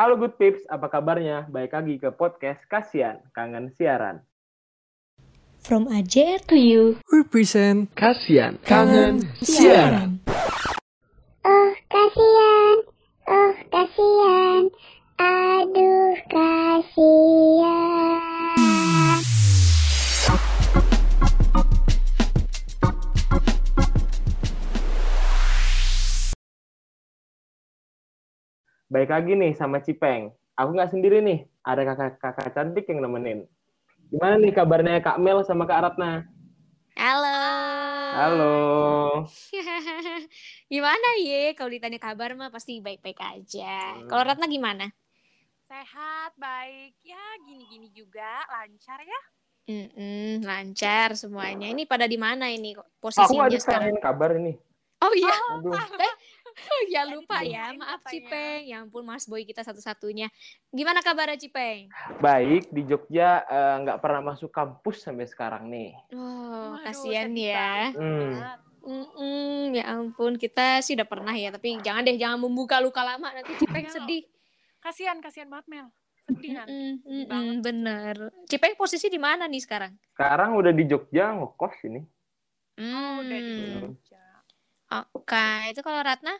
Halo Good Pips, apa kabarnya? Baik lagi ke podcast Kasian, Kangen Siaran. From AJR to you. We present Kasian, Kangen Siaran. Oh kasihan, oh kasihan, aduh kasihan. Baik lagi nih sama Cipeng. Aku nggak sendiri nih, ada kakak-kakak cantik yang nemenin. Gimana nih kabarnya Kak Mel sama Kak Ratna? Halo. Halo. gimana ye? Kalau ditanya kabar mah pasti baik-baik aja. Hmm. Kalau Ratna gimana? Sehat, baik. Ya, gini-gini juga, lancar ya. Mm-mm, lancar semuanya. Ini pada di mana ini Aku posisinya sekarang? ditanyain kabar ini. Oh iya, Aduh. oh, ya lupa ya. Maaf katanya. Cipeng. Ya ampun Mas Boy kita satu-satunya. Gimana kabarnya Cipeng? Baik, di Jogja eh, nggak pernah masuk kampus sampai sekarang nih. Oh, kasihan ya. Hmm. Mm-mm, ya ampun, kita sih udah pernah ya, tapi jangan deh, jangan membuka luka lama nanti Cipeng Iya, sedih. Kasihan, kasihan banget Mel. Sedih nanti. Mm-mm, mm-mm, banget. bener. Cipeng posisi di mana nih sekarang? Sekarang udah di Jogja ngekos ini. Oh, udah di Hmm, Jogja. Oke, itu kalau Ratna?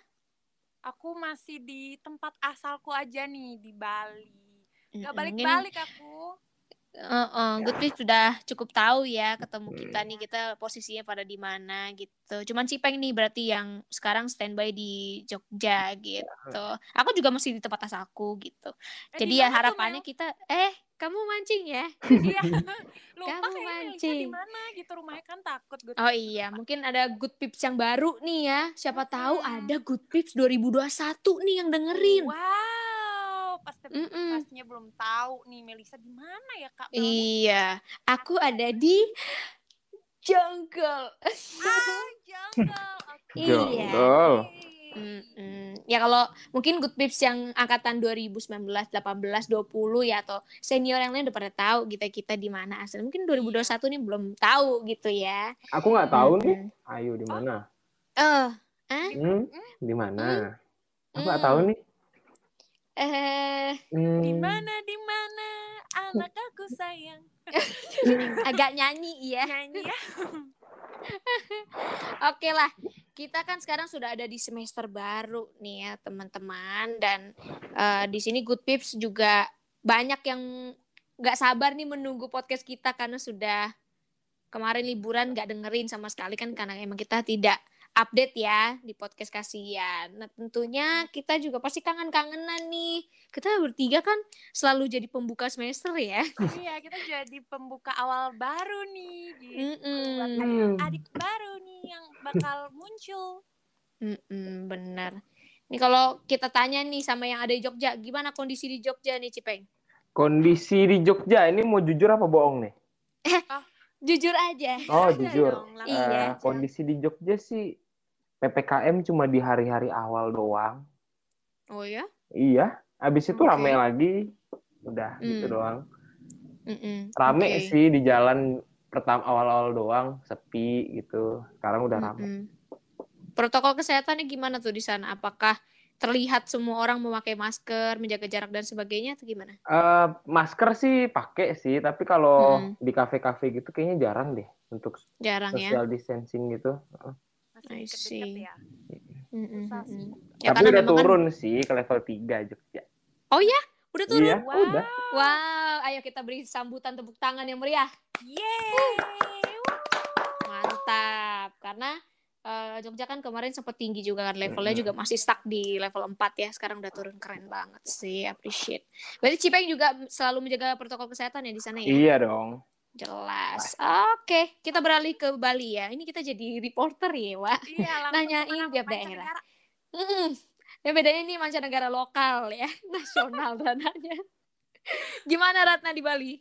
Aku masih di tempat asalku aja nih, di Bali. Gak balik-balik aku. Heeh, Good Pips sudah cukup tahu ya ketemu kita nih kita posisinya pada di mana gitu. Cuman Cipeng nih berarti yang sekarang standby di Jogja gitu. Aku juga masih di tempat asalku gitu. Eh, Jadi di ya harapannya kita eh kamu mancing ya? Iya. Lupa Kamu mancing. di mana gitu rumahnya kan takut gue. Oh iya, mungkin ada Good Pips yang baru nih ya. Siapa tahu Mm-mm. ada Good Pips 2021 nih yang dengerin. Wow, pasti Mm-mm. pastinya belum tahu nih Melisa di mana ya Kak? Mel? Iya, aku ada di Jungle. Ah, jungle. Oke. Iya. Jungle. Mm-mm. Ya kalau mungkin Good Pips yang angkatan 2019, 18, 20 ya atau senior yang lain udah pada tahu kita kita di mana asal. Mungkin 2021 nih belum tahu gitu ya. Aku nggak tahu nih. Mm-mm. Ayo di mana? Eh, Hmm? Di mana? Aku nggak Hmm. tahu nih. eh Hmm. Di mana di mana anak aku sayang. agak nyanyi ya. Nyanyi ya. Oke lah, kita kan sekarang sudah ada di semester baru nih ya teman-teman. Dan eh, di sini Good Pips juga banyak yang nggak sabar nih menunggu podcast kita karena sudah kemarin liburan nggak dengerin sama sekali kan karena emang kita tidak update ya di podcast kasihan. Nah tentunya kita juga pasti kangen-kangenan nih. Kita bertiga kan selalu jadi pembuka semester ya. Iya, kita jadi pembuka awal baru nih gitu. Mm-mm. Buat adik-adik baru nih yang bakal muncul. Mm-mm, benar. Ini kalau kita tanya nih sama yang ada di Jogja, gimana kondisi di Jogja nih Cipeng? Kondisi di Jogja ini mau jujur apa bohong nih? Jujur aja. Oh Iya jujur. dong, Iya. Eh, kondisi di Jogja sih PPKM cuma di hari-hari awal doang. Oh ya? Iya. Habis itu Oke. rame lagi. Udah gitu Hmm. doang. Mm-mm, Rame oke. sih di jalan pertama awal-awal doang, sepi gitu. Sekarang udah rame. Mm-mm. Protokol kesehatannya gimana tuh di sana? Apakah terlihat semua orang memakai masker, menjaga jarak dan sebagainya atau gimana? Eh, masker sih pakai sih, tapi kalau Hmm. di kafe-kafe gitu kayaknya jarang deh untuk Jarang ya. social distancing gitu. Deket-deket see. ya. Susah sih. Ya, tapi udah memang kan- turun sih ke level 3 Jogja. Udah turun. Iya, Wow. udah. Wow, ayo kita beri sambutan tepuk tangan yang meriah. Yeay. Mantap. Karena eh, Jogja kan kemarin sempat tinggi juga kan levelnya Mm-mm. juga masih stuck di level 4 ya. Sekarang udah turun keren banget sih. Appreciate. Berarti Cipeng juga selalu menjaga protokol kesehatan ya di sana ya? Iya dong. Jelas. Oke, kita beralih ke Bali ya. Ini kita jadi reporter ya, Wak. Iya, Nanyain tiap daerah. Mm. Ya bedanya ini mancanegara lokal ya, nasional dananya. Gimana Ratna di Bali?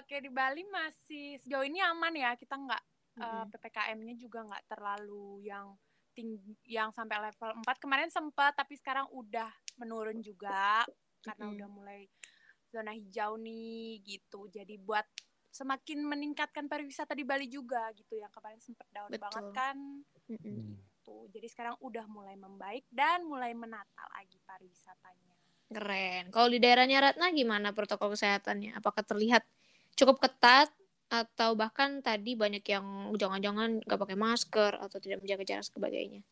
Oke, di Bali masih sejauh ini aman ya. Kita nggak eh, Mm-mm. PPKM-nya juga nggak terlalu yang tinggi yang sampai level 4. Kemarin sempat tapi sekarang udah menurun juga karena Mm-mm. udah mulai zona hijau nih gitu. Jadi buat semakin meningkatkan pariwisata di Bali juga gitu yang kemarin sempat down Betul. banget kan Mm-mm. tuh jadi sekarang udah mulai membaik dan mulai menata lagi pariwisatanya Keren. Kalau di daerahnya Ratna gimana protokol kesehatannya? Apakah terlihat cukup ketat atau bahkan tadi banyak yang jangan-jangan nggak pakai masker atau tidak menjaga jarak sebagainya?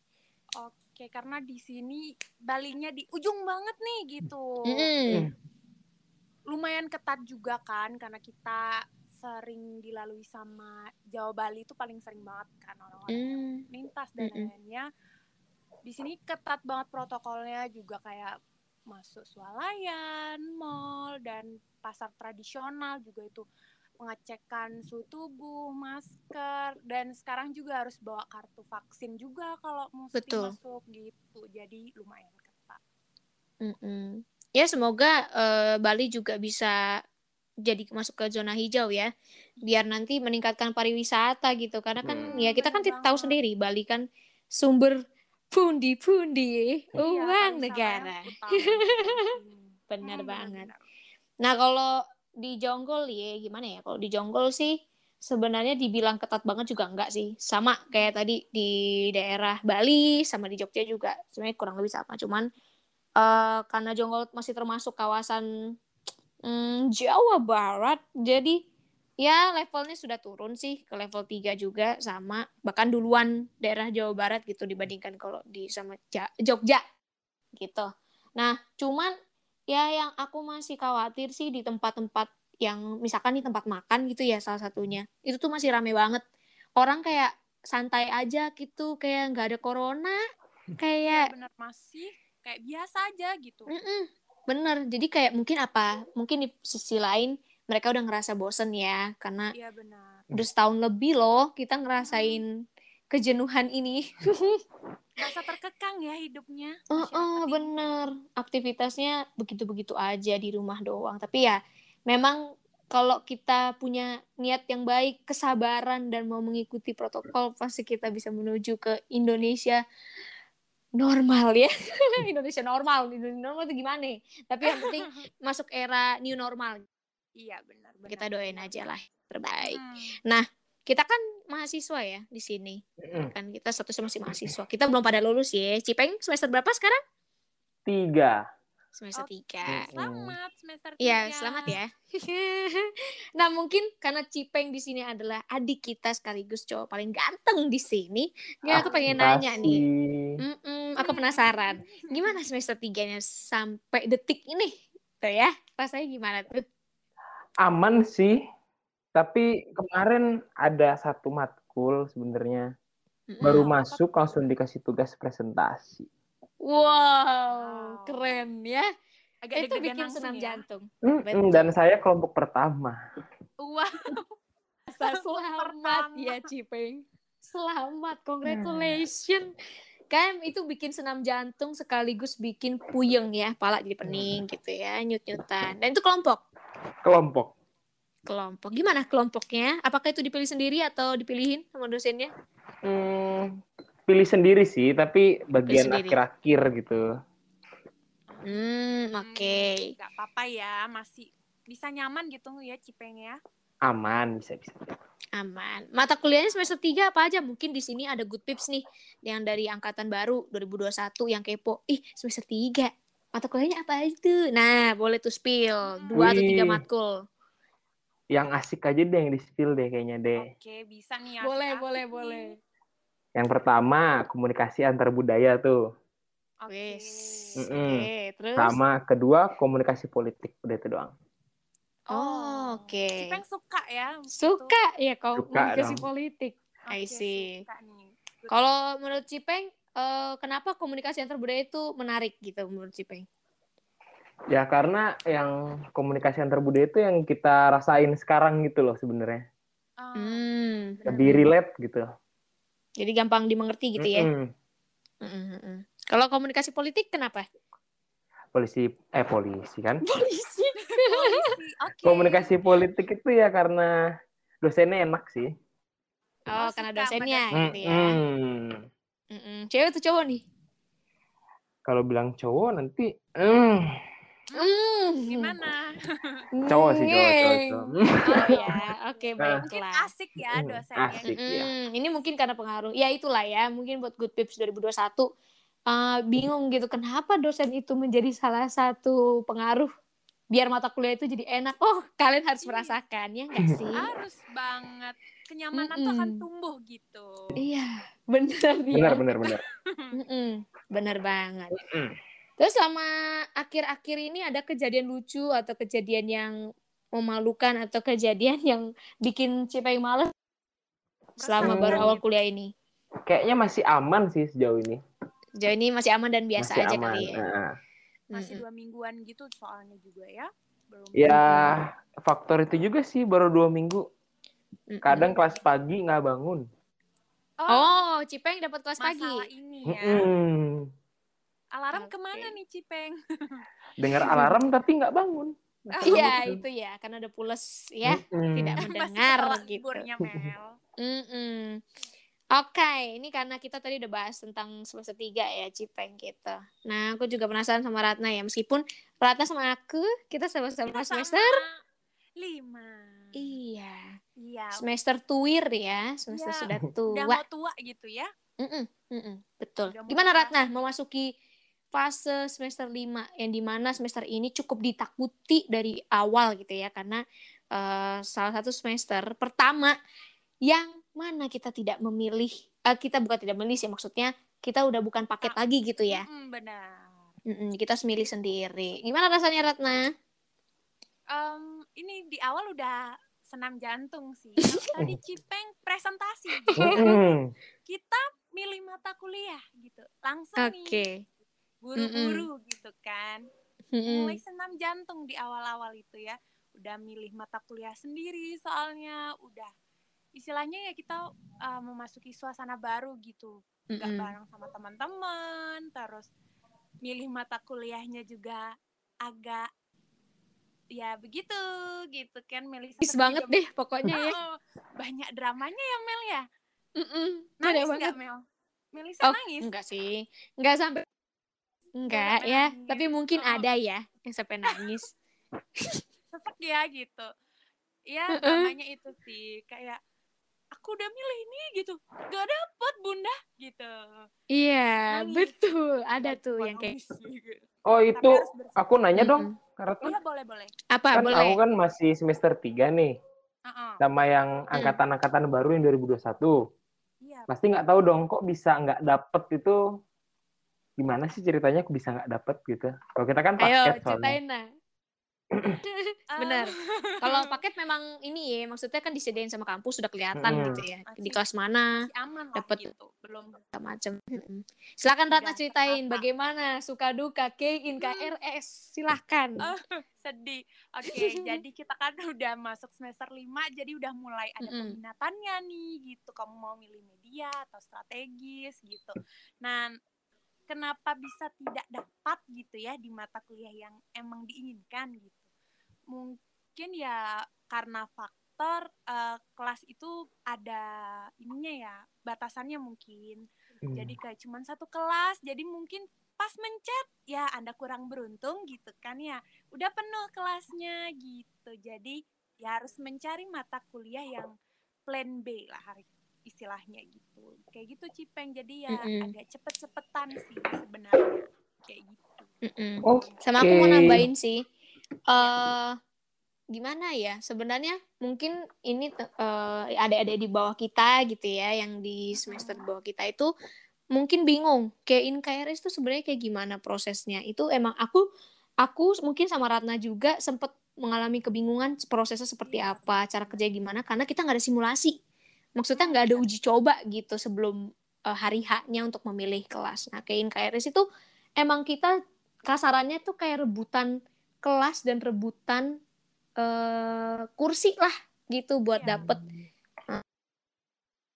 Oke, karena di sini Balinya di ujung banget nih gitu. Mm-mm. Lumayan ketat juga kan karena kita sering dilalui sama Jawa Bali itu paling sering banget kan orang-orang Mm. lintas dan lainnya. Di sini ketat banget protokolnya juga kayak masuk swalayan, mall dan pasar tradisional juga itu pengecekan suhu tubuh, masker dan sekarang juga harus bawa kartu vaksin juga kalau mesti Betul. masuk gitu. Jadi lumayan ketat. Mm-mm. Ya semoga eh, Bali juga bisa jadi masuk ke zona hijau ya, biar nanti meningkatkan pariwisata gitu. Karena kan Hmm. ya kita kan tahu banget. sendiri Bali kan sumber pundi-pundi Iya, uang negara. yang utama gitu di sini. Benar Hmm, banget. Nah kalau di Jonggol ya gimana ya? Kalau di Jonggol sih sebenarnya dibilang ketat banget juga enggak sih. Sama kayak tadi di daerah Bali sama di Jogja juga sebenarnya kurang lebih sama. Cuman eh, karena Jonggol masih termasuk kawasan mm, Jawa Barat, jadi ya levelnya sudah turun sih ke level 3 juga sama. Bahkan duluan daerah Jawa Barat gitu dibandingkan kalau di sama Ja- Jogja gitu. Nah, cuman ya yang aku masih khawatir sih di tempat-tempat yang misalkan di tempat makan gitu ya salah satunya. Itu tuh masih rame banget. Orang kayak santai aja gitu kayak nggak ada corona Iya kayak benar masih kayak biasa aja gitu. Mm-mm, bener jadi kayak mungkin apa mungkin di sisi lain mereka udah ngerasa bosen ya karena Iya benar. udah setahun lebih loh kita ngerasain kejenuhan ini Rasa terkekang ya hidupnya. Oh, oh, bener. Aktivitasnya begitu-begitu aja di rumah doang. Tapi ya, memang kalau kita punya niat yang baik, kesabaran, dan mau mengikuti protokol, pasti kita bisa menuju ke Indonesia normal ya. Indonesia normal. Indonesia normal itu gimana? Tapi yang penting masuk era new normal. Iya benar. benar, Kita doain benar. aja lah. Terbaik. Hmm. Kita kan mahasiswa ya di sini. Mm-mm. Kan kita statusnya masih mahasiswa. Kita belum pada lulus ya. Cipeng semester berapa sekarang? Tiga. Semester Oke, tiga. Selamat semester Iya, tiga. selamat ya. nah, mungkin karena Cipeng di sini adalah adik kita sekaligus cowok paling ganteng di sini. Ya, aku pengen nanya nih. Mm-mm, aku penasaran. Gimana semester tiganya sampai detik ini? Tuh ya, rasanya gimana tuh? Aman sih. Tapi kemarin ada satu matkul sebenarnya Mm-mm. baru masuk langsung dikasih tugas presentasi. Wow, Wow. keren ya. Agak Itu deg-degan bikin senam ya. jantung. Betul. Dan saya kelompok pertama. Wah, Selamat ya Cipeng. Selamat, congratulations. Kan itu bikin senam jantung sekaligus bikin puyeng ya, pala jadi pening gitu ya, nyut-nyutan. Dan itu kelompok. Kelompok. Kelompok. Gimana kelompoknya? Apakah itu dipilih sendiri atau dipilihin sama dosennya? Hmm, pilih sendiri sih, tapi bagian akhir-akhir gitu. Hmm, oke. Gak apa-apa ya, masih bisa nyaman gitu ya Cipeng ya. Aman bisa bisa. Aman. Mata kuliahnya semester 3 apa aja? Mungkin di sini ada good tips nih yang dari angkatan baru 2021 yang kepo. Ih, semester 3. Mata kuliahnya apa itu? Nah, boleh tuh spill. Dua atau tiga Wih. matkul. Yang asik aja deh yang di spill deh kayaknya deh. Oke, bisa nih. Boleh, asik-asik boleh, nih. boleh. Yang pertama komunikasi antar budaya tuh. Oke. Wes. Mm-mm. Oke, terus? Sama kedua komunikasi politik udah itu doang. Oh, oke. Cipeng suka ya. Suka ya komunikasi dong. politik. Oke, I see. Kalau menurut Cipeng, eh, kenapa komunikasi antar budaya itu menarik gitu menurut Cipeng? Ya karena yang komunikasi antar budaya itu yang kita rasain sekarang gitu loh sebenarnya. Ah, Hmm. Lebih relate gitu. Jadi gampang dimengerti gitu ya. Mm, mm, mm. Kalau komunikasi politik kenapa? Polisi eh polisi kan. Polisi. polisi. Oke. Komunikasi politik itu ya karena dosennya enak sih. Oh, Oh, karena dosennya dosen. gitu ya. Mm-mm. Cewek atau cowok nih? Kalau bilang cowok nanti mm, Mm. Gimana? cowok sih cowok cowok. Oh ya, oke Nah. Mungkin baiklah. asik ya Hmm, dosennya. asik. ya. Mm-mm. Ini mungkin karena pengaruh. Ya itulah ya, mungkin buat Good Pips 2021 eh, bingung gitu kenapa dosen itu menjadi salah satu pengaruh biar mata kuliah itu jadi enak. Oh, kalian harus Iya. merasakan ya nggak sih? Harus banget. Kenyamanan tuh akan tumbuh gitu. Iya, bener ya. Benar, benar, benar. Bener banget. Mm. Terus selama akhir-akhir ini ada kejadian lucu atau kejadian yang memalukan atau kejadian yang bikin Cipeng males selama Hmm. baru awal kuliah ini? Kayaknya masih aman sih sejauh ini. Sejauh ini masih aman dan biasa masih aja aman. kali ya. Nah, Masih dua mingguan gitu soalnya juga ya. Belum. ya faktor itu juga sih baru dua minggu. Kadang kelas pagi nggak bangun. Oh, Cipeng dapat kelas pagi. masalah ini ya. Mm-mm. Alarm Oke. ke mana nih Cipeng? Dengar alarm tapi nggak bangun. Iya, itu ya, karena ada pules ya, Mm-mm. tidak Masih mendengar gitu. Mel. Mm-mm. Oke, ini karena kita tadi udah bahas tentang semester 3 ya, Cipeng gitu. Nah, aku juga penasaran sama Ratna ya, meskipun Ratna sama aku, kita sama-sama semester sama lima. Iya, Iya. semester tuir ya, semester Iya, sudah Udah tua. mau tua gitu ya. Mm-mm, mm-mm, betul. Udah mau Gimana. Ratna memasuki fase semester 5 yang di mana semester ini cukup ditakuti dari awal gitu ya, karena eh, salah satu semester pertama yang mana kita tidak memilih, eh, kita bukan tidak memilih sih maksudnya kita udah bukan paket lagi gitu ya. Mm, benar. Mm-mm, kita harus milih sendiri. Gimana rasanya Ratna? Em, ini di awal udah senam jantung sih. Tadi Cipeng presentasi, gitu. Kita milih mata kuliah gitu. Langsung nih Buru-buru gitu kan. Mm-mm. Mulai senam jantung di awal-awal itu ya. Udah milih mata kuliah sendiri soalnya udah istilahnya ya kita uh, memasuki suasana baru gitu. Gak Mm-mm. bareng sama teman-teman, terus milih mata kuliahnya juga agak ya begitu gitu kan milih Pis satu banget tiga- deh pokoknya ya. Oh, banyak dramanya ya Mel ya Mm-mm. Ada nangis nggak Mel Melisa Oh, nangis enggak sih. Enggak sampai enggak ya, nangis. tapi mungkin Oh. ada ya yang sampai nangis. sesek ya gitu ya Heeh. dramanya itu sih kayak aku udah milih ini gitu gak dapet bunda gitu Iya, Nangis. betul. Ada tuh Bukan yang kayak nangis, gitu. Oh itu aku nanya dong, karena iya boleh boleh apa kan boleh? aku kan masih semester 3 nih, Heeh. sama yang Hmm. angkatan-angkatan baru yang 2021. iya Pasti nggak tahu dong kok bisa nggak dapet itu gimana sih ceritanya aku bisa nggak dapet gitu. Kalau kita kan Ayo paket soalnya. ceritain nah. Benar. Kalau paket memang ini ya, maksudnya kan disediain sama kampus sudah kelihatan Mm-mm. gitu ya. Di Masih- kelas mana Dapet. gitu belum macam. Silakan Ratna Udah ceritain tertata. bagaimana suka duka K-in KRS. Silahkan. Oh, sedih. Oke, jadi kita kan udah masuk semester 5, jadi udah mulai ada Mm-mm. peminatannya nih gitu. Kamu mau milih media atau strategis gitu. Nah, kenapa bisa tidak dapat gitu ya di mata kuliah yang emang diinginkan gitu? Mungkin ya karena faktor eh, kelas itu ada ininya ya, batasannya mungkin. Hmm. Jadi kayak cuman satu kelas, jadi mungkin pas mencet ya Anda kurang beruntung gitu kan ya. Udah penuh kelasnya gitu. Jadi ya harus mencari mata kuliah yang plan B lah hari istilahnya gitu. Kayak gitu Cipeng. Jadi ya Mm-mm. agak cepet-cepetan sih sebenarnya. Kayak gitu. Mm-mm. Oke. Sama aku mau nambahin sih, eh gimana ya? Sebenarnya mungkin ini te- eh, adik-adik di bawah kita gitu ya, yang di semester di bawah kita itu mungkin bingung. Kayak in KRS itu sebenarnya kayak gimana prosesnya? Itu emang aku aku mungkin sama Ratna juga sempet mengalami kebingungan prosesnya seperti apa, cara kerja gimana, karena kita nggak ada simulasi. Maksudnya nggak ada uji coba gitu sebelum eh, hari H-nya untuk memilih kelas. Nah, kayak in KRS itu emang kita kasarannya tuh kayak rebutan kelas dan rebutan eh kursi lah gitu buat Iya. dapet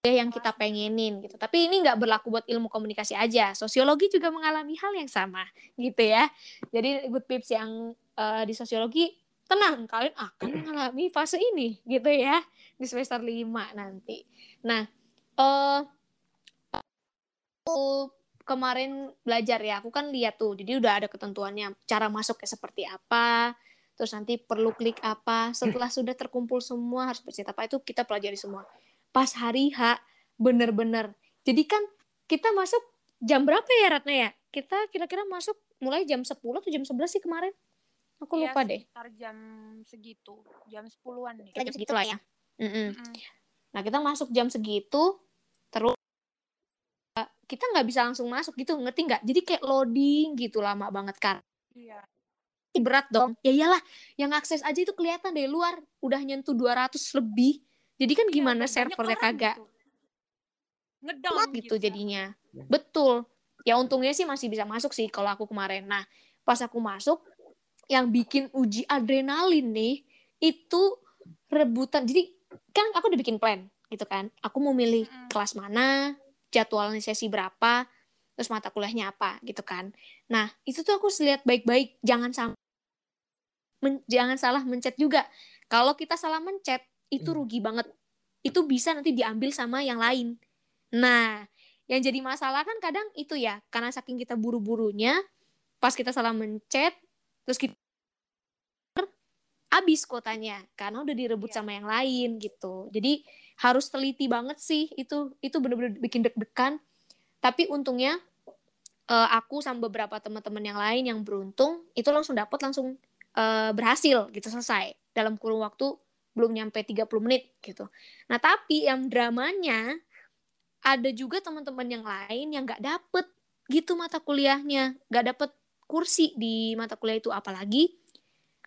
eh, yang kita pengenin gitu. Tapi ini nggak berlaku buat ilmu komunikasi aja. Sosiologi juga mengalami hal yang sama gitu ya. Jadi good pips yang eh, di sosiologi tenang kalian akan mengalami fase ini gitu ya di semester 5 nanti. Nah, eh aku kemarin belajar ya, aku kan lihat tuh, jadi udah ada ketentuannya, cara masuknya seperti apa, terus nanti perlu klik apa, setelah sudah terkumpul semua harus bercerita apa itu kita pelajari semua. Pas hari H, bener-bener. Jadi kan kita masuk jam berapa ya Ratna ya? kita kira-kira masuk mulai jam 10 atau jam 11 sih kemarin. Aku Iya, lupa deh. sekitar jam segitu, jam 10-an deh. Kita jam segitu lah ya. Mm-mm. Mm-mm. Nah, kita masuk jam segitu, terus kita nggak bisa langsung masuk gitu, ngerti nggak? Jadi kayak loading gitu lama banget kan. Iya. Berat dong. Ya iyalah, yang akses aja itu kelihatan dari luar udah nyentuh 200 lebih. Jadi kan Iya, gimana banyak servernya kagak gitu. Ngedown gitu server. jadinya. Betul. Ya untungnya sih masih bisa masuk sih kalau aku kemarin. Nah, pas aku masuk yang bikin uji adrenalin nih itu rebutan. Jadi kan aku udah bikin plan gitu kan. Aku mau milih Mm-mm. kelas mana, jadwalnya sesi berapa, terus mata kuliahnya apa gitu kan. Nah, itu tuh aku lihat baik-baik, jangan sampai men- jangan salah mencet juga. Kalau kita salah mencet, itu Hmm. rugi banget. Itu bisa nanti diambil sama yang lain. Nah, yang jadi masalah kan kadang itu ya, karena saking kita buru-burunya, pas kita salah mencet, terus kita habis kuotanya karena udah direbut Iya. sama yang lain gitu. Jadi harus teliti banget sih itu itu bener-bener bikin deg-degan. Tapi untungnya eh, aku sama beberapa teman-teman yang lain yang beruntung itu langsung dapat langsung eh, berhasil gitu selesai dalam kurun waktu belum nyampe 30 menit gitu. Nah, tapi yang dramanya ada juga teman-teman yang lain yang nggak dapet gitu mata kuliahnya, nggak dapet kursi di mata kuliah itu apalagi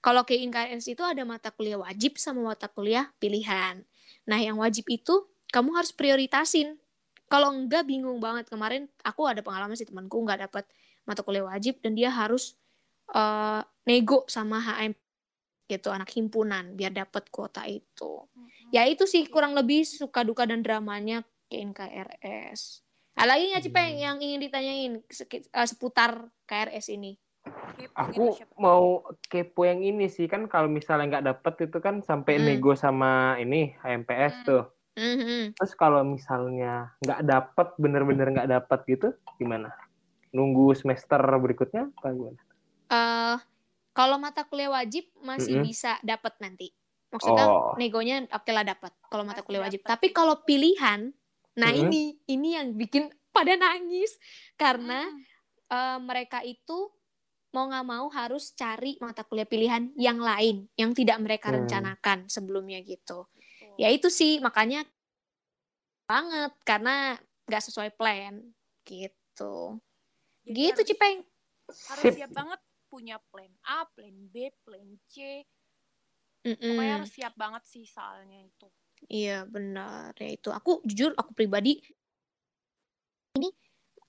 kalau ke itu ada mata kuliah wajib sama mata kuliah pilihan. Nah, yang wajib itu kamu harus prioritasin. Kalau enggak bingung banget. Kemarin aku ada pengalaman sih temanku nggak dapat mata kuliah wajib dan dia harus eh, nego sama HM gitu anak himpunan biar dapat kuota itu. Ya itu sih kurang lebih suka duka dan dramanya ke NKRS. Ada lagi nggak Cipeng Hmm. yang ingin ditanyain eh, seputar KRS ini? Kepo Aku gitu, mau kepo yang ini sih kan kalau misalnya nggak dapet itu kan sampai Hmm. nego sama ini HMPS Hmm. tuh. Mhm. Terus kalau misalnya nggak dapet bener-bener nggak dapet gitu gimana? Nunggu semester berikutnya apa gimana? eh kalau mata kuliah wajib masih Mm-mm. bisa dapat nanti. Maksudnya Oh. negonya oke lah dapat kalau mata kuliah wajib. dapet. Tapi kalau pilihan, nah Mm-mm. ini ini yang bikin pada nangis karena Mm. eh, mereka itu mau nggak mau harus cari mata kuliah pilihan yang lain yang tidak mereka Hmm. rencanakan sebelumnya gitu. Betul. Ya itu sih makanya banget karena nggak sesuai plan gitu. Jadi gitu harus- Cipeng. Harus Sip. siap banget punya plan A, plan B, plan C. Mm-mm. Pokoknya harus siap banget sih soalnya itu. Iya benar ya itu aku jujur aku pribadi ini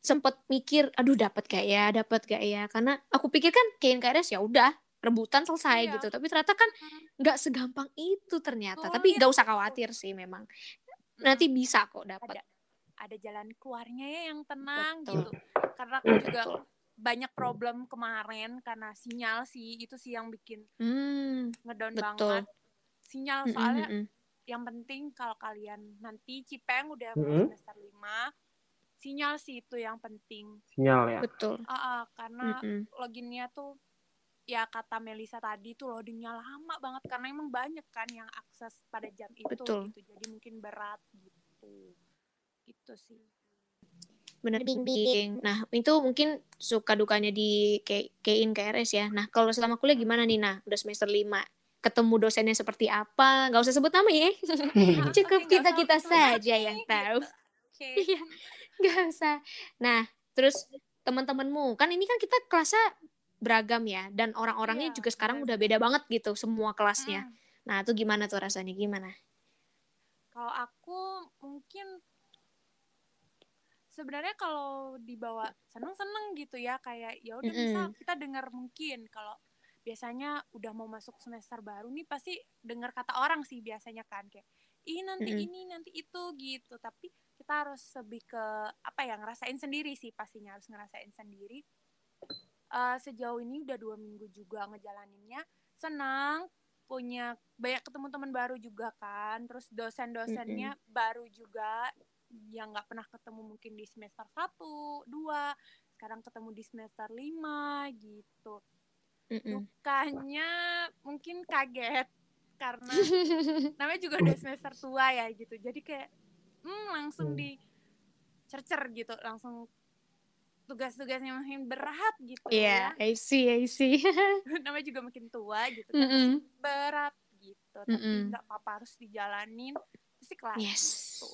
sempet mikir aduh dapat gak ya dapat gak ya karena aku pikir kan ke NKRS ya udah rebutan selesai Iya. gitu tapi ternyata kan Mm. nggak segampang itu ternyata Sulit. tapi nggak usah khawatir sih memang nanti bisa kok dapat ada ada jalan keluarnya ya yang tenang Betul. gitu. Karena kan juga Betul. banyak problem kemarin karena sinyal sih itu sih yang bikin hmm ngedown Betul. banget. Sinyal soalnya mm-mm. Yang penting kalau kalian nanti Cipeng udah Mm-mm. mau semester 5 sinyal sih itu yang penting. Sinyal ya. betul Ah, ah, karena Mm-mm. loginnya tuh ya kata Melisa tadi tuh loadingnya lama banget karena emang banyak kan yang akses pada jam itu Betul. gitu jadi mungkin berat gitu gitu sih bener bimbing nah itu mungkin suka dukanya di ke kein KRS ya nah kalau selama kuliah gimana nih nah udah semester 5 ketemu dosennya seperti apa nggak usah sebut nama ya cukup kita usah kita saja yang tahu oke Iya, nggak usah. Nah, terus teman-temanmu, kan ini kan kita kelasnya beragam ya, dan orang-orangnya Iya, juga sekarang udah beda banget gitu, semua kelasnya. Hmm. Nah, itu gimana tuh rasanya? Gimana? Kalau aku mungkin sebenarnya kalau dibawa seneng-seneng gitu ya kayak ya udah bisa Mm-mm. kita dengar mungkin kalau biasanya udah mau masuk semester baru nih pasti dengar kata orang sih biasanya kan kayak ih nanti Mm-mm. ini nanti itu gitu. Tapi kita harus lebih ke apa ya ngerasain sendiri sih pastinya harus ngerasain sendiri. Eh, sejauh ini udah dua minggu juga ngejalaninnya senang punya banyak ketemu teman baru juga kan terus dosen-dosennya baru juga yang nggak pernah ketemu mungkin di semester 1, 2 sekarang ketemu di semester 5 gitu Mm-mm. mungkin kaget karena namanya juga udah semester tua ya gitu jadi kayak hmm, langsung Hmm. di cercer gitu langsung tugas-tugasnya makin berat gitu Iya, ya. I see, I see. Namanya juga makin tua gitu kan. Mm-mm. Berat gitu. Tapi Mm-mm. nggak apa-apa harus dijalanin. Pasti kelar. Yes. gitu.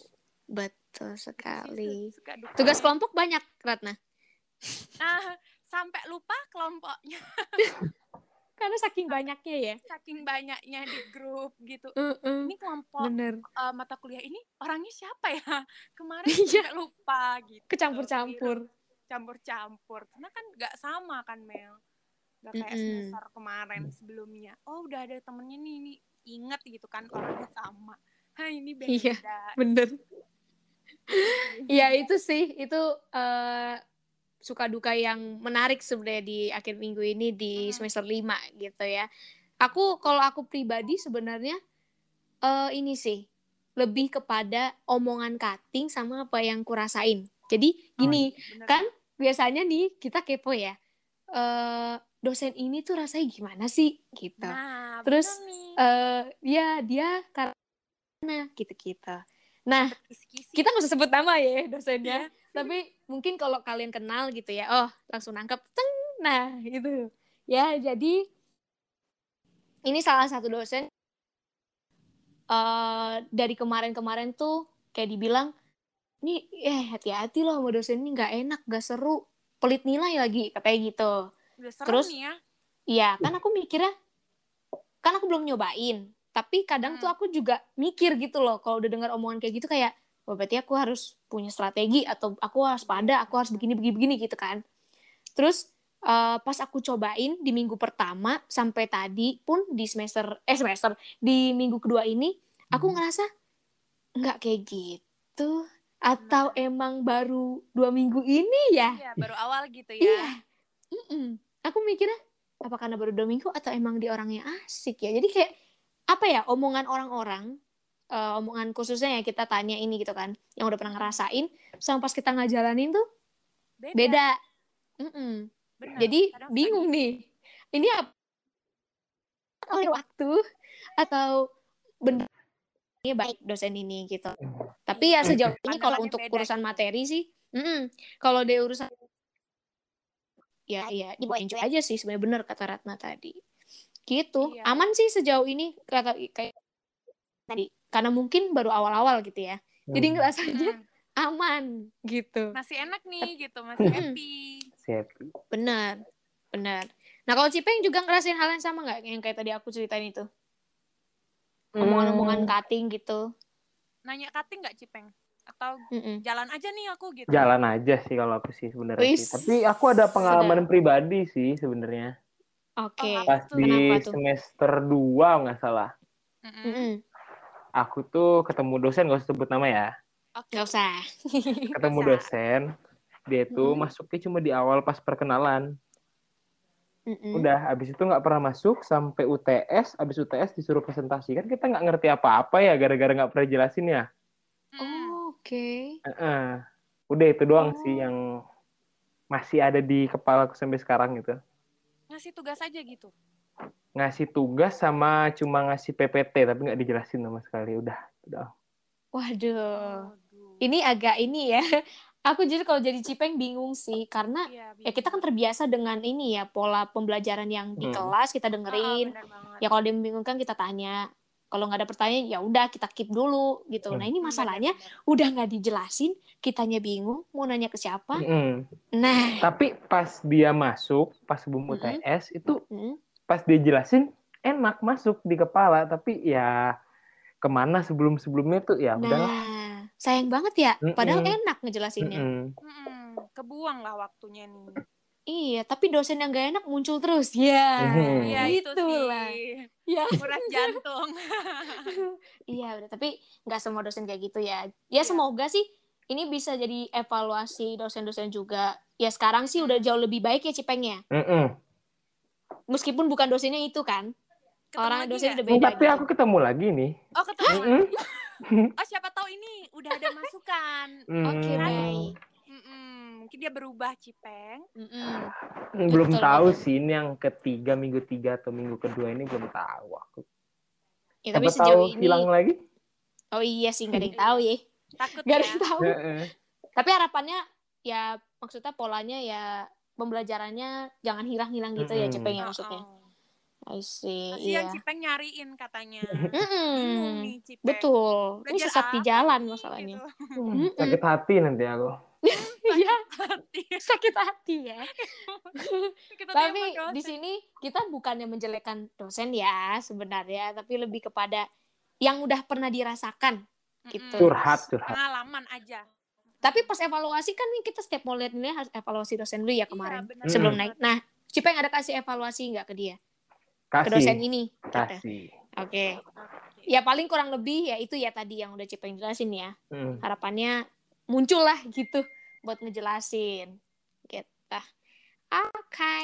Betul sekali. suka. Tugas kelompok banyak, Ratna. Nah, sampai lupa kelompoknya Karena saking banyaknya ya. saking banyaknya di grup gitu. Mm-mm. Ini kelompok Bener. eh, mata kuliah ini orangnya siapa ya? Kemarin Iya. sampai lupa gitu. Kecampur-campur. Campur-campur. Karena kan nggak sama kan Mel. Nggak kayak Mm-mm. semester kemarin sebelumnya. Oh udah ada temennya nih, nih. inget gitu kan orangnya sama. Hai ini beda. Iya. Bener. Iya itu sih, itu eh, suka duka yang menarik sebenarnya di akhir minggu ini di semester 5 gitu ya. Aku kalau aku pribadi sebenarnya eh ini sih lebih kepada omongan cutting sama apa yang kurasain. Jadi gini, Bener. kan biasanya nih kita kepo ya. eh dosen ini tuh rasanya gimana sih gitu. Nah, Terus, eh ya dia karena gitu-gitu. Nah, kita nggak usah sebut nama ya dosennya Iya. Tapi mungkin kalau kalian kenal gitu ya oh langsung nangkep ceng nah gitu ya jadi ini salah satu dosen eh dari kemarin-kemarin tuh kayak dibilang ini eh hati-hati loh sama dosen ini nggak enak nggak seru pelit nilai lagi katanya gitu Udah serem terus- nih ya. Iya, kan aku mikirnya kan aku belum nyobain. Tapi kadang Hmm. tuh aku juga mikir gitu loh kalau udah dengar omongan kayak gitu kayak oh berarti aku harus punya strategi atau aku harus pada, aku harus begini begini begini gitu kan. Terus eh, pas aku cobain di minggu pertama sampai tadi pun di semester eh semester di minggu kedua ini aku ngerasa nggak kayak gitu atau emang baru dua minggu ini ya Iya, baru awal gitu ya. Iya. Mm-mm. Aku mikirnya apa karena baru dua minggu atau emang dia orangnya asik ya. Jadi kayak apa ya omongan orang-orang, eh, omongan khususnya ya kita tanya ini gitu kan, yang udah pernah ngerasain, sama pas kita ngajalanin tuh Beda. beda. Bener. Jadi Kadang bingung suka nih, ini apa oleh waktu atau bener ini baik dosen ini gitu. Tapi ya sejauh ini kalau untuk beda urusan gitu. materi sih, kalau dia urusan ya ya enjoy aja sih sebenarnya bener kata Ratna tadi. Gitu. Iya. Aman sih sejauh ini kata kayak tadi karena mungkin baru awal-awal gitu ya. Jadi Hmm. ngerasanya Hmm, aman gitu. masih enak nih gitu, masih happy. Siap. Bener. Bener. Nah kalau Cipeng juga ngerasain hal yang sama nggak yang kayak tadi aku ceritain itu? Omongan-omongan Hmm, cutting gitu. Nanya cutting nggak Cipeng? Atau Mm-mm. jalan aja nih aku gitu? jalan aja sih kalau aku sih sebenarnya. Tapi aku ada pengalaman pribadi sih sebenarnya. Oke. Oh, Pas Tuh, di tuh? semester 2 nggak salah. Mm-mm. Aku tuh ketemu dosen gak usah sebut nama ya. Oke. Nggak usah. Ketemu Bisa. dosen, dia tuh Mm-mm. masuknya cuma di awal pas perkenalan. Mm-mm. Udah, abis itu nggak pernah masuk sampai UTS. Abis UTS disuruh presentasi kan kita nggak ngerti apa-apa ya gara-gara nggak pernah jelasin ya. Oh, Oke. Heeh. Udah itu doang Oh. sih yang masih ada di kepala aku sampai sekarang gitu. Ngasih tugas aja gitu. Ngasih tugas sama cuma ngasih PPT tapi nggak dijelasin sama sekali. Udah, udah. Waduh. Aduh. Ini agak ini ya. Aku jadi kalau jadi Cipeng bingung sih karena Iya, ya kita kan terbiasa dengan ini ya pola pembelajaran yang di Hmm. kelas kita Ah, dengerin. banget. Ya kalau dia membingungkan kita tanya. Kalau nggak ada pertanyaan ya udah kita keep dulu gitu. Hmm. Nah ini Hmm, masalahnya udah nggak dijelasin, kitanya bingung mau nanya ke siapa. Mm-mm. Nah, Tapi pas dia masuk, pas sebelum Mm-mm. UTS itu hmm, pas dia jelasin enak masuk di kepala tapi ya ke mana sebelum sebelumnya tuh ya udahlah nah sayang banget ya. Padahal Mm-mm. enak ngejelasinnya. Mm-mm. Mm-mm. Kebuang lah waktunya nih. Iya, tapi dosen yang gak enak muncul terus. Ya, Mhm. Iya itu itulah. sih. Ya. Kuras jantung. Iya, udah. Tapi nggak semua dosen kayak gitu ya. Iya. Ya semoga sih ini bisa jadi evaluasi dosen-dosen juga. Ya sekarang sih udah jauh lebih baik ya Cipengnya. Mm-mm. Meskipun bukan dosennya itu kan. Ketemu Orang dosen udah beda tapi gitu. aku ketemu lagi nih Oh ketemu. Mm-mm. Oh siapa tahu ini udah ada masukan. Oke, Mm. baik. Mungkin dia berubah Cipeng. Mm-mm. belum Betul tahu banget. sih ini yang ketiga minggu tiga atau minggu kedua ini belum tahu aku Ya, tapi siapa tahu sejauh ini hilang lagi Oh iya sih nggak ada yang tahu ya. Takut Nggak ada ya. yang tahu. Heeh. Tapi harapannya ya maksudnya polanya ya pembelajarannya jangan hilang-hilang gitu ya Mm-mm. Cipeng ya Oh, maksudnya. oh. I see. Iya. Cipeng nyariin katanya. Bingung Mm-mm. nih Cipeng. Betul. Ini Belajar sesat di jalan nih, masalahnya. gitu. Hmm, sakit hati nanti aku. Iya, Hati. sakit hati ya. Tapi di sini kita bukannya menjelekkan dosen ya sebenarnya, tapi lebih kepada yang udah pernah dirasakan gitu. Curhat, curhat. Pengalaman aja. Tapi pas evaluasi kan nih kita setiap mau lihat ini harus evaluasi dosen dulu ya kemarin Iya, sebelum naik. Nah, Cipeng ada kasih evaluasi nggak ke dia? Ke Kasih. dosen ini? Gitu. Kasih. Oke. Oke. Ya paling kurang lebih ya itu ya tadi yang udah Cipeng jelasin ya. Hmm. Harapannya muncul lah gitu buat ngejelasin. Gitu. Oke.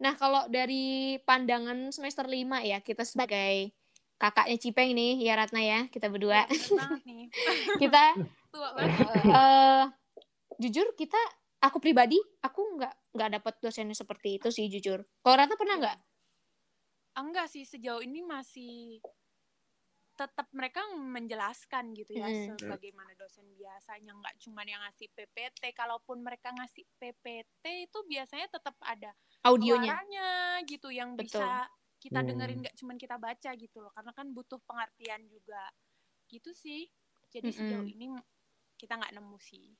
Nah, kalau dari pandangan semester 5 ya, kita sebagai kakaknya Cipeng nih, ya Ratna ya, kita berdua. Banget nih. kita Tua banget. eh jujur kita aku pribadi aku nggak nggak dapat dosennya seperti itu sih jujur. Kalau Ratna pernah nggak? Ah, Enggak sih sejauh ini masih tetap mereka menjelaskan gitu ya Mm. sebagaimana dosen biasanya nggak cuma yang ngasih PPT kalaupun mereka ngasih PPT itu biasanya tetap ada Audionya. suaranya gitu yang Betul. bisa kita Hmm. dengerin nggak cuma kita baca gitu loh karena kan butuh pengertian juga gitu sih jadi Mm-mm. sejauh ini kita nggak nemu sih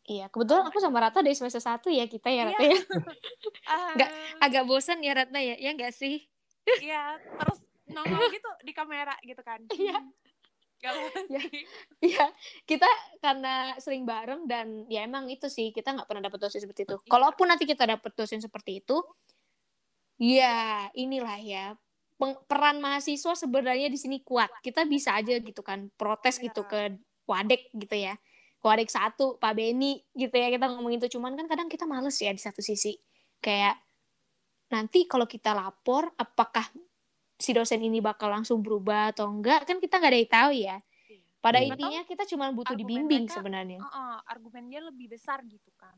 Iya, kebetulan aku sama Ratna dari semester 1 ya kita ya Iya. Ratna ya. Ah, Nggak, Agak bosan ya Ratna ya, ya nggak sih? iya terus nongol gitu di kamera gitu kan Iya. Gak apa Iya. Iya, kita karena sering bareng dan ya emang itu sih kita nggak pernah dapet dosen seperti itu. Iya. Kalaupun nanti kita dapet dosen seperti itu, ya inilah ya peran mahasiswa sebenarnya di sini kuat. Kita bisa aja gitu kan protes Iya. gitu ke wadek gitu ya. Wadek satu, Pak Beni gitu ya kita ngomong itu. Cuman kan kadang kita males ya di satu sisi. Kayak nanti kalau kita lapor, apakah si dosen ini bakal langsung berubah atau enggak? Kan kita nggak ada yang tahu ya. Pada Hmm. intinya kita cuma butuh argumen dibimbing mereka- sebenarnya. Heeh, argumennya lebih besar gitu kan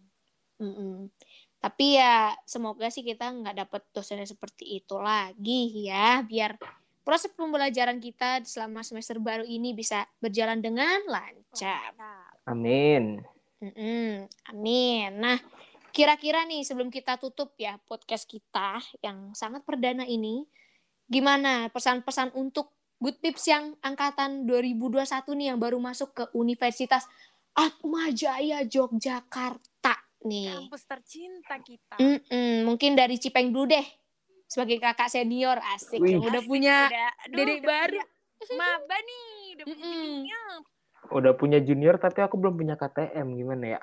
Mm-mm. Tapi ya semoga sih kita nggak dapet dosennya seperti itu lagi ya, biar proses pembelajaran kita selama semester baru ini bisa berjalan dengan lancar. Nah, Amin. Mm-mm. Amin. Nah, kira-kira nih sebelum kita tutup ya podcast kita yang sangat perdana ini, gimana pesan-pesan untuk Good Pips yang angkatan 2021 nih yang baru masuk ke Universitas Atma Jaya Yogyakarta nih. kampus tercinta kita Mm-mm, mungkin dari Cipeng dulu deh. Sebagai kakak senior asik Wih. yang udah Asik, punya udah, aduh, dedek udah baru. punya maba nih udah punya Mm-mm. junior. Udah punya junior tapi aku belum punya KTM gimana ya?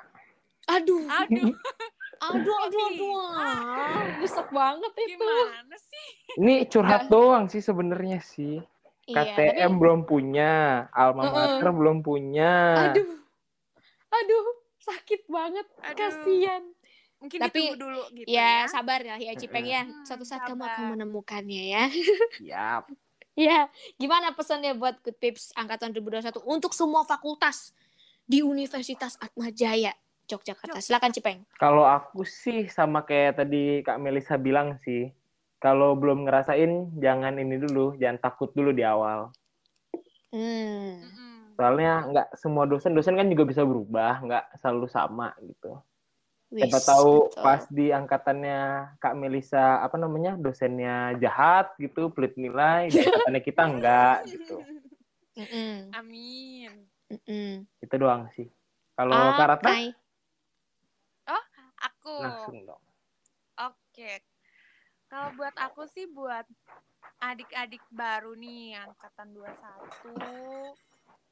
Aduh, aduh aduh, aduh, aduh. Ah, Busuk banget itu. gimana sih Ini curhat doang sih sebenarnya sih. Iya, KTM belum punya, alma mater belum punya. tapi, aduh, aduh, sakit banget, Aduh. kasihan. mungkin Tapi, ditunggu dulu gitu Ya, ya, sabar ya, ya Cipeng ya. Hmm, Suatu saat kamu sabar. akan menemukannya ya. Siap. Ya, gimana pesannya buat Good Pips angkatan 2021 untuk semua fakultas di Universitas Atma Jaya Yogyakarta. Silakan Cipeng. Kalau aku sih sama kayak tadi Kak Melisa bilang sih, kalau belum ngerasain jangan ini dulu, jangan takut dulu di awal. Hmm. Soalnya nggak semua dosen, dosen kan juga bisa berubah, nggak selalu sama gitu. Siapa tahu betul. pas di angkatannya Kak Melisa apa namanya dosennya jahat gitu, pelit nilai, di angkatannya kita enggak gitu. Mm-mm, amin mm-mm. Itu doang sih. Kalau Kak Ratna Oke. aku langsung dong. Oke. Kalau buat aku sih buat adik-adik baru nih angkatan 21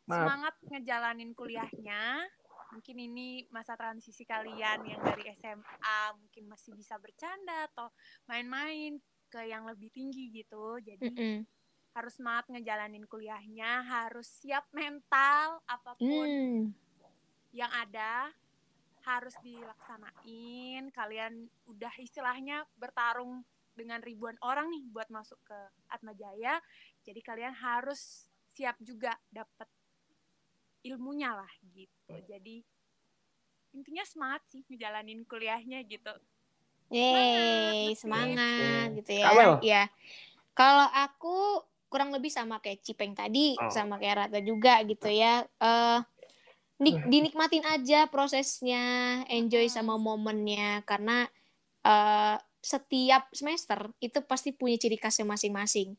Maaf. semangat ngejalanin kuliahnya. Mungkin ini masa transisi kalian yang dari SMA mungkin masih bisa bercanda atau main-main ke yang lebih tinggi gitu. Jadi Mm-mm. harus semangat ngejalanin kuliahnya, harus siap mental apa pun Hmm. yang ada harus dilaksanain. Kalian udah istilahnya bertarung dengan ribuan orang nih buat masuk ke Atma Jaya. Jadi kalian harus siap juga dapat ilmunya lah gitu. Jadi intinya semangat sih ngejalanin kuliahnya gitu. Yeay, Semangat, Gitu. ya. Kamel. Iya. Kalau aku kurang lebih sama kayak Cipeng tadi, Oh. sama kayak Rata juga gitu ya. Eh nik- dinikmatin aja prosesnya, enjoy sama momennya karena eh, setiap semester itu pasti punya ciri khasnya masing-masing,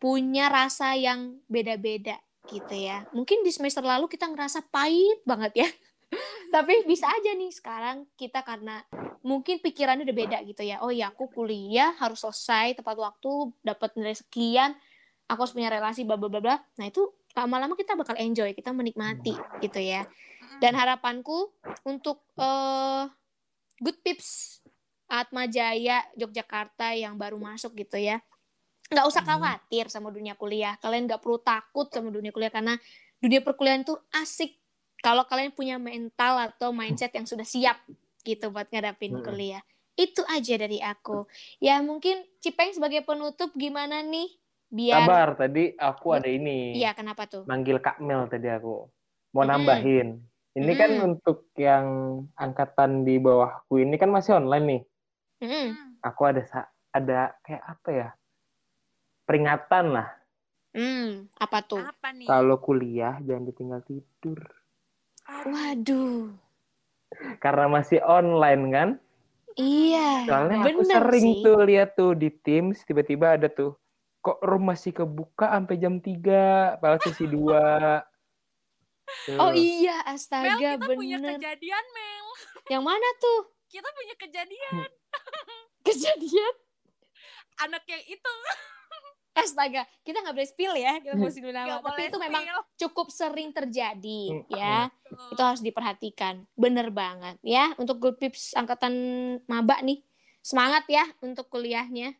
punya rasa yang beda-beda gitu ya. Mungkin di semester lalu kita ngerasa pahit banget ya, tapi bisa aja nih sekarang kita karena mungkin pikirannya udah beda gitu ya. Oh ya aku kuliah harus selesai tepat waktu, dapat nilai sekian, aku harus punya relasi bla bla bla. Nah itu lama-lama kita bakal enjoy, kita menikmati gitu ya. Dan harapanku untuk eh Good Pips Atma Jaya Yogyakarta yang baru masuk gitu ya. Nggak usah khawatir sama dunia kuliah. Kalian nggak perlu takut sama dunia kuliah karena dunia perkuliahan itu asik kalau kalian punya mental atau mindset yang sudah siap gitu buat ngadapin Mm-mm. kuliah. Itu aja dari aku. Ya mungkin Cipeng sebagai penutup gimana nih? Biar Sabar, tadi aku ada ini. Iya, kenapa tuh? Manggil Kak Mel tadi aku. Mau Mm-mm. nambahin. Ini kan Mm-mm. untuk yang angkatan di bawahku ini kan masih online nih. Mm-mm. Aku ada ada kayak apa ya? Peringatan lah. Hmm, apa tuh? Apa nih? Kalau kuliah jangan ditinggal tidur. Aduh, Waduh. Karena masih online kan? Iya. Soalnya aku bener sering sih. tuh lihat tuh di Teams tiba-tiba ada tuh kok room masih kebuka sampai jam 3 padahal sesi 2. Oh iya, Mel, astaga, kita punya bener. kejadian, Mel. Yang mana tuh? Kita punya kejadian. Kejadian? Anak yang itu Astaga, kita nggak boleh spill ya, kita mau spill nama. Tapi itu memang cukup sering terjadi, Mm, ya. Tuh. Itu harus diperhatikan. Bener banget, ya. Untuk good pips angkatan maba nih, semangat ya untuk kuliahnya.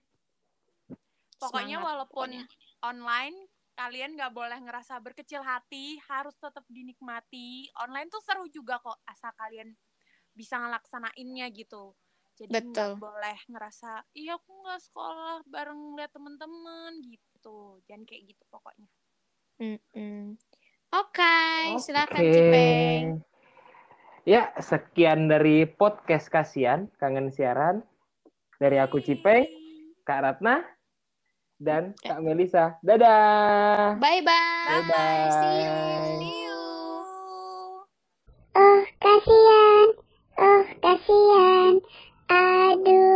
Pokoknya Semangat, walaupun pokoknya. online kalian nggak boleh ngerasa berkecil hati, harus tetap dinikmati. Online tuh seru juga kok asal kalian bisa ngelaksanainnya gitu jadi nggak boleh ngerasa iya aku nggak sekolah bareng liat temen-temen gitu. Jangan kayak gitu pokoknya. Oke okay, okay. silakan Cipeng. Ya sekian dari podcast kasihan kangen siaran. Dari aku Cipeng Kak Ratna dan eh. Kak Melisa. Dadah. Bye bye bye bye see you. See you. Oh kasihan. Oh kasihan. do.